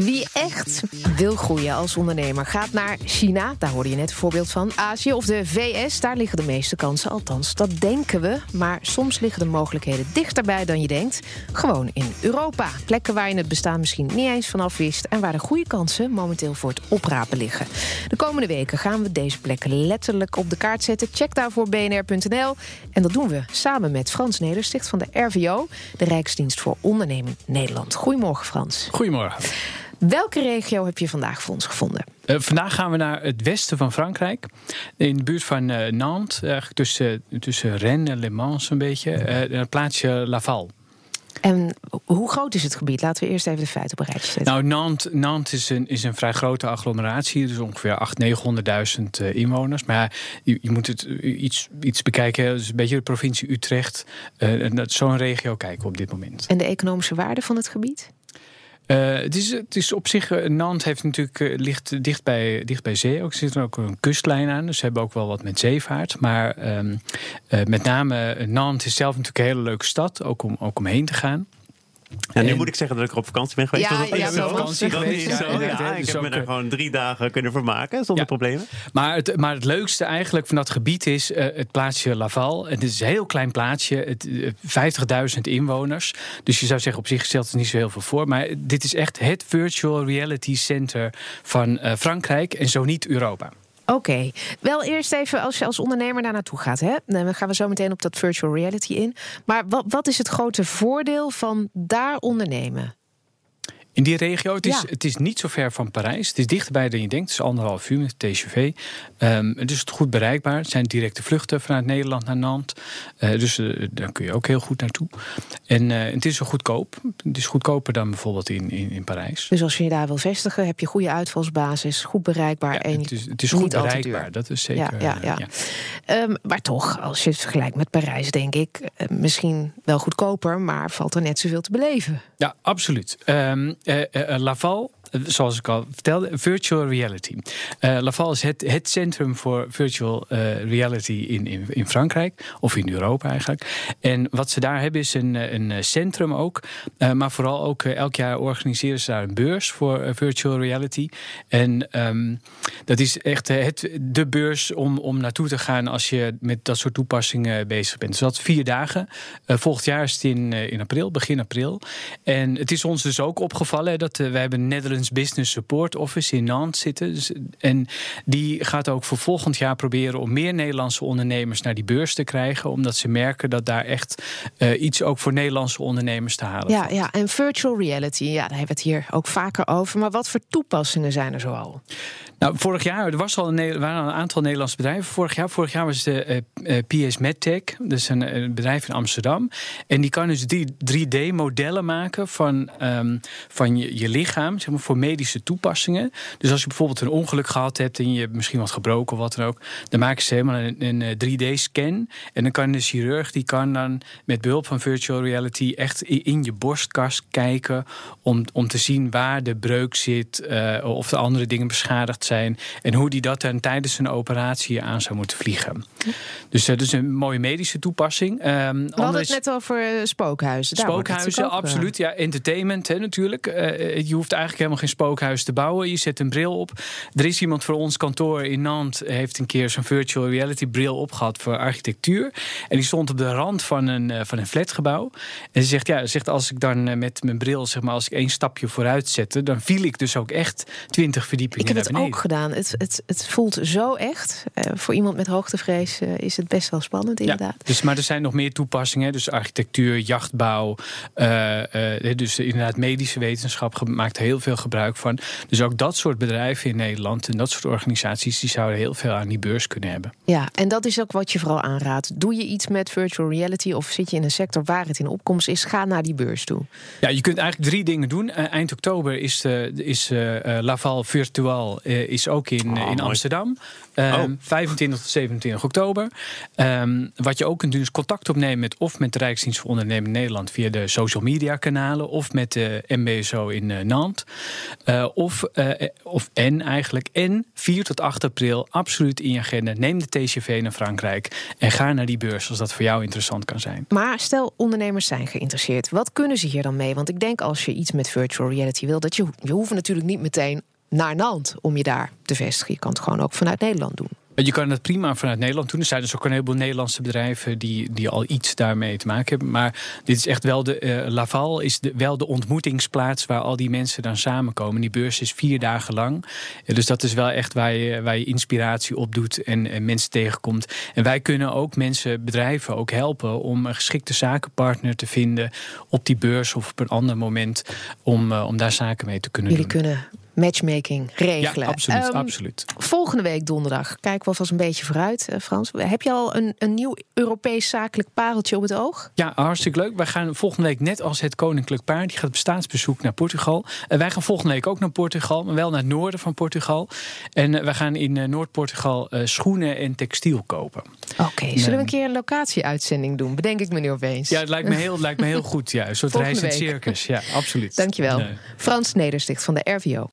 Wie echt wil groeien als ondernemer gaat naar China, daar hoorde je net een voorbeeld van. Azië of de VS, daar liggen de meeste kansen, althans dat denken we. Maar soms liggen de mogelijkheden dichterbij dan je denkt. Gewoon in Europa, plekken waar je het bestaan misschien niet eens vanaf wist... en waar de goede kansen momenteel voor het oprapen liggen. De komende weken gaan we deze plekken letterlijk op de kaart zetten. Check daarvoor bnr.nl. En dat doen we samen met Frans Nedersticht van de RVO... de Rijksdienst voor Onderneming Nederland. Goedemorgen Frans. Goedemorgen. Welke regio heb je vandaag voor ons gevonden? Uh, vandaag gaan we naar het westen van Frankrijk. In de buurt van uh, Nantes, eigenlijk tussen, tussen Rennes en Le Mans een beetje. Uh, het plaatsje Laval. En hoe groot is het gebied? Laten we eerst even de feiten op een rijtje zetten. Nou, Nantes, Nantes is, een, is een vrij grote agglomeratie. Dus ongeveer 800.000, 900.000 inwoners. Maar ja, je, je, moet het iets, iets bekijken. Het is een beetje de provincie Utrecht. Zo'n regio kijken we op dit moment. En de economische waarde van het gebied? Uh, het, is, het is op zich, uh, Nantes heeft natuurlijk, uh, ligt dicht bij, dicht bij zee. Ook, er zit ook een kustlijn aan, dus ze hebben ook wel wat met zeevaart. Maar um, met name Nantes is zelf natuurlijk een hele leuke stad, ook om, ook om heen te gaan. En nu moet ik zeggen dat ik er op vakantie ben geweest. Ja, dat ja, zo. vakantie dat geweest. is zo. Ja, Ja, inderdaad. ik Dus heb me er eh, gewoon drie dagen kunnen vermaken zonder problemen. Maar het, maar het leukste eigenlijk van dat gebied is eh, het plaatsje Laval. Het is een heel klein plaatsje, het, eh, 50.000 inwoners. Dus je zou zeggen op zich stelt het niet zo heel veel voor. Maar dit is echt het virtual reality center van Frankrijk en zo niet Europa. Oké, wel eerst even als je als ondernemer daar naartoe gaat. Hè? Dan gaan we zo meteen op dat virtual reality in. Maar wat, wat is het grote voordeel van daar ondernemen? In die regio, het is, Ja. het is niet zo ver van Parijs. Het is dichterbij dan je denkt. Het is anderhalf uur met de TGV. Ehm, het is goed bereikbaar. Het zijn directe vluchten vanuit Nederland naar Nantes. Eh, dus eh, daar kun je ook heel goed naartoe. En eh, het is zo goedkoop. Het is goedkoper dan bijvoorbeeld in, in, in Parijs. Dus als je je daar wil vestigen, heb je goede uitvalsbasis, goed bereikbaar Ja, en het is, het is goed bereikbaar. Dat is zeker. Ja, ja, ja. Ehm, maar toch, als je het vergelijkt met Parijs, denk ik, misschien wel goedkoper, maar valt er net zoveel te beleven. Ja, absoluut. Eh, Laval, eh, zoals ik al vertelde, virtual reality. Eh, Laval is het, het centrum voor virtual eh, reality in, in, Frankrijk, of in Europa eigenlijk. En wat ze daar hebben is een, een eh, centrum ook. Maar vooral ook elk jaar organiseren ze daar een beurs voor virtual reality. En ehm, dat is echt het, de beurs om, om naartoe te gaan als je met dat soort toepassingen bezig bent. Dus dat is vier dagen. Volgend jaar is in, in april, begin april. En het is ons dus ook opgevallen dat wij hebben een Business Support Office in Nantes zitten. Dus, en die gaat ook voor volgend jaar proberen om meer Nederlandse ondernemers naar die beurs te krijgen. Omdat ze merken dat daar echt eh, iets ook voor Nederlandse ondernemers te halen Ja, valt. ja, en virtual reality, ja, daar hebben we het hier ook vaker over. Maar wat voor toepassingen zijn er zoal? Nou, vorig jaar er was al een, waren al een aantal Nederlandse bedrijven. Vorig jaar, vorig jaar was de eh, eh, PS MedTech, dat is een, eh, bedrijf in Amsterdam. En die kan dus 3D-modellen maken van, ehm, van je, je lichaam, zeg maar, voor medische toepassingen. Dus als je bijvoorbeeld een ongeluk gehad hebt en je hebt misschien wat gebroken of wat dan ook, dan maken ze helemaal een, een eh, 3D-scan. En dan kan de chirurg die kan dan met behulp van virtual reality echt in je borstkas kijken om, om te zien waar de breuk zit, eh, of de andere dingen beschadigd zijn en hoe die dat dan tijdens een operatie aan zou moeten vliegen. Dus dat is een mooie medische toepassing. Ehm, We hadden andere het net over eh, spookhuizen. Daar Spookhuizen, absoluut. Ja, entertainment hè, natuurlijk. Je hoeft eigenlijk helemaal geen spookhuis te bouwen. Je zet een bril op. Er is iemand voor ons kantoor in Nantes... heeft een keer zo'n virtual reality bril opgehad voor architectuur. En die stond op de rand van een, eh, van een flatgebouw. En ze zegt, ja, ze zegt, als ik dan eh, met mijn bril... zeg maar, als ik één stapje vooruit zette... dan viel ik dus ook echt twintig verdiepingen Ik heb het ook gedaan. Het, het, het voelt zo echt. Eh, voor iemand met hoogtevrees is het best wel spannend, inderdaad. Ja, dus, maar er zijn nog meer toepassingen. Dus architectuur, jachtbouw. dus inderdaad, medische wetenschap maakt heel veel gebruik van. Dus ook dat soort bedrijven in Nederland en dat soort organisaties, die zouden heel veel aan die beurs kunnen hebben. Ja, en dat is ook wat je vooral aanraadt. Doe je iets met virtual reality of zit je in een sector waar het in opkomst is, ga naar die beurs toe. Ja, je kunt eigenlijk drie dingen doen. Eh, eind oktober is, de, is eh, Laval Virtual eh, is ook in, Oh, in. Amsterdam. Ehm, Oh. 25 tot 27 oktober. Ehm, wat je ook kunt doen is contact opnemen met of met de Rijksdienst voor Ondernemen Nederland via de social media kanalen of met de MBSO in eh, Nantes. of, of en eigenlijk. En 4 tot 8 april absoluut in je agenda. Neem de TCV naar Frankrijk en ga naar die beurs als dat voor jou interessant kan zijn. Maar stel, ondernemers zijn geïnteresseerd. Wat kunnen ze hier dan mee? Want ik denk als je iets met virtual reality wil, dat je, je hoeft natuurlijk niet meteen naar Nant om je daar te vestigen. Je kan het gewoon ook vanuit Nederland doen. Je kan het prima vanuit Nederland doen. Er zijn dus ook een heleboel Nederlandse bedrijven die, die al iets daarmee te maken hebben. Maar dit is echt wel de. Uh, Laval is de, wel de ontmoetingsplaats waar al die mensen dan samenkomen. Die beurs is vier dagen lang. dus dat is wel echt waar je, waar je inspiratie op doet en, en, mensen tegenkomt. En wij kunnen ook mensen, bedrijven ook helpen om een geschikte zakenpartner te vinden op die beurs of op een ander moment om, uh, om daar zaken mee te kunnen Jullie doen. Jullie kunnen matchmaking regelen. Ja, absoluut, um, absoluut. Volgende week donderdag, kijken we alvast een beetje vooruit, uh, Frans. Heb je al een, een nieuw Europees zakelijk pareltje op het oog? Ja, hartstikke leuk. Wij gaan volgende week net als het Koninklijk Paar, die gaat op staatsbezoek naar Portugal. En wij gaan volgende week ook naar Portugal, maar wel naar het noorden van Portugal. En uh, wij gaan in Noord-Portugal schoenen en textiel kopen. Oké, okay, zullen we een keer een locatie-uitzending doen? Bedenk ik me nu opeens. Ja, het lijkt me heel, het lijkt me heel goed. Ja, een soort reis in circus. Ja, absoluut. Dankjewel. Frans Nedersticht van de RVO.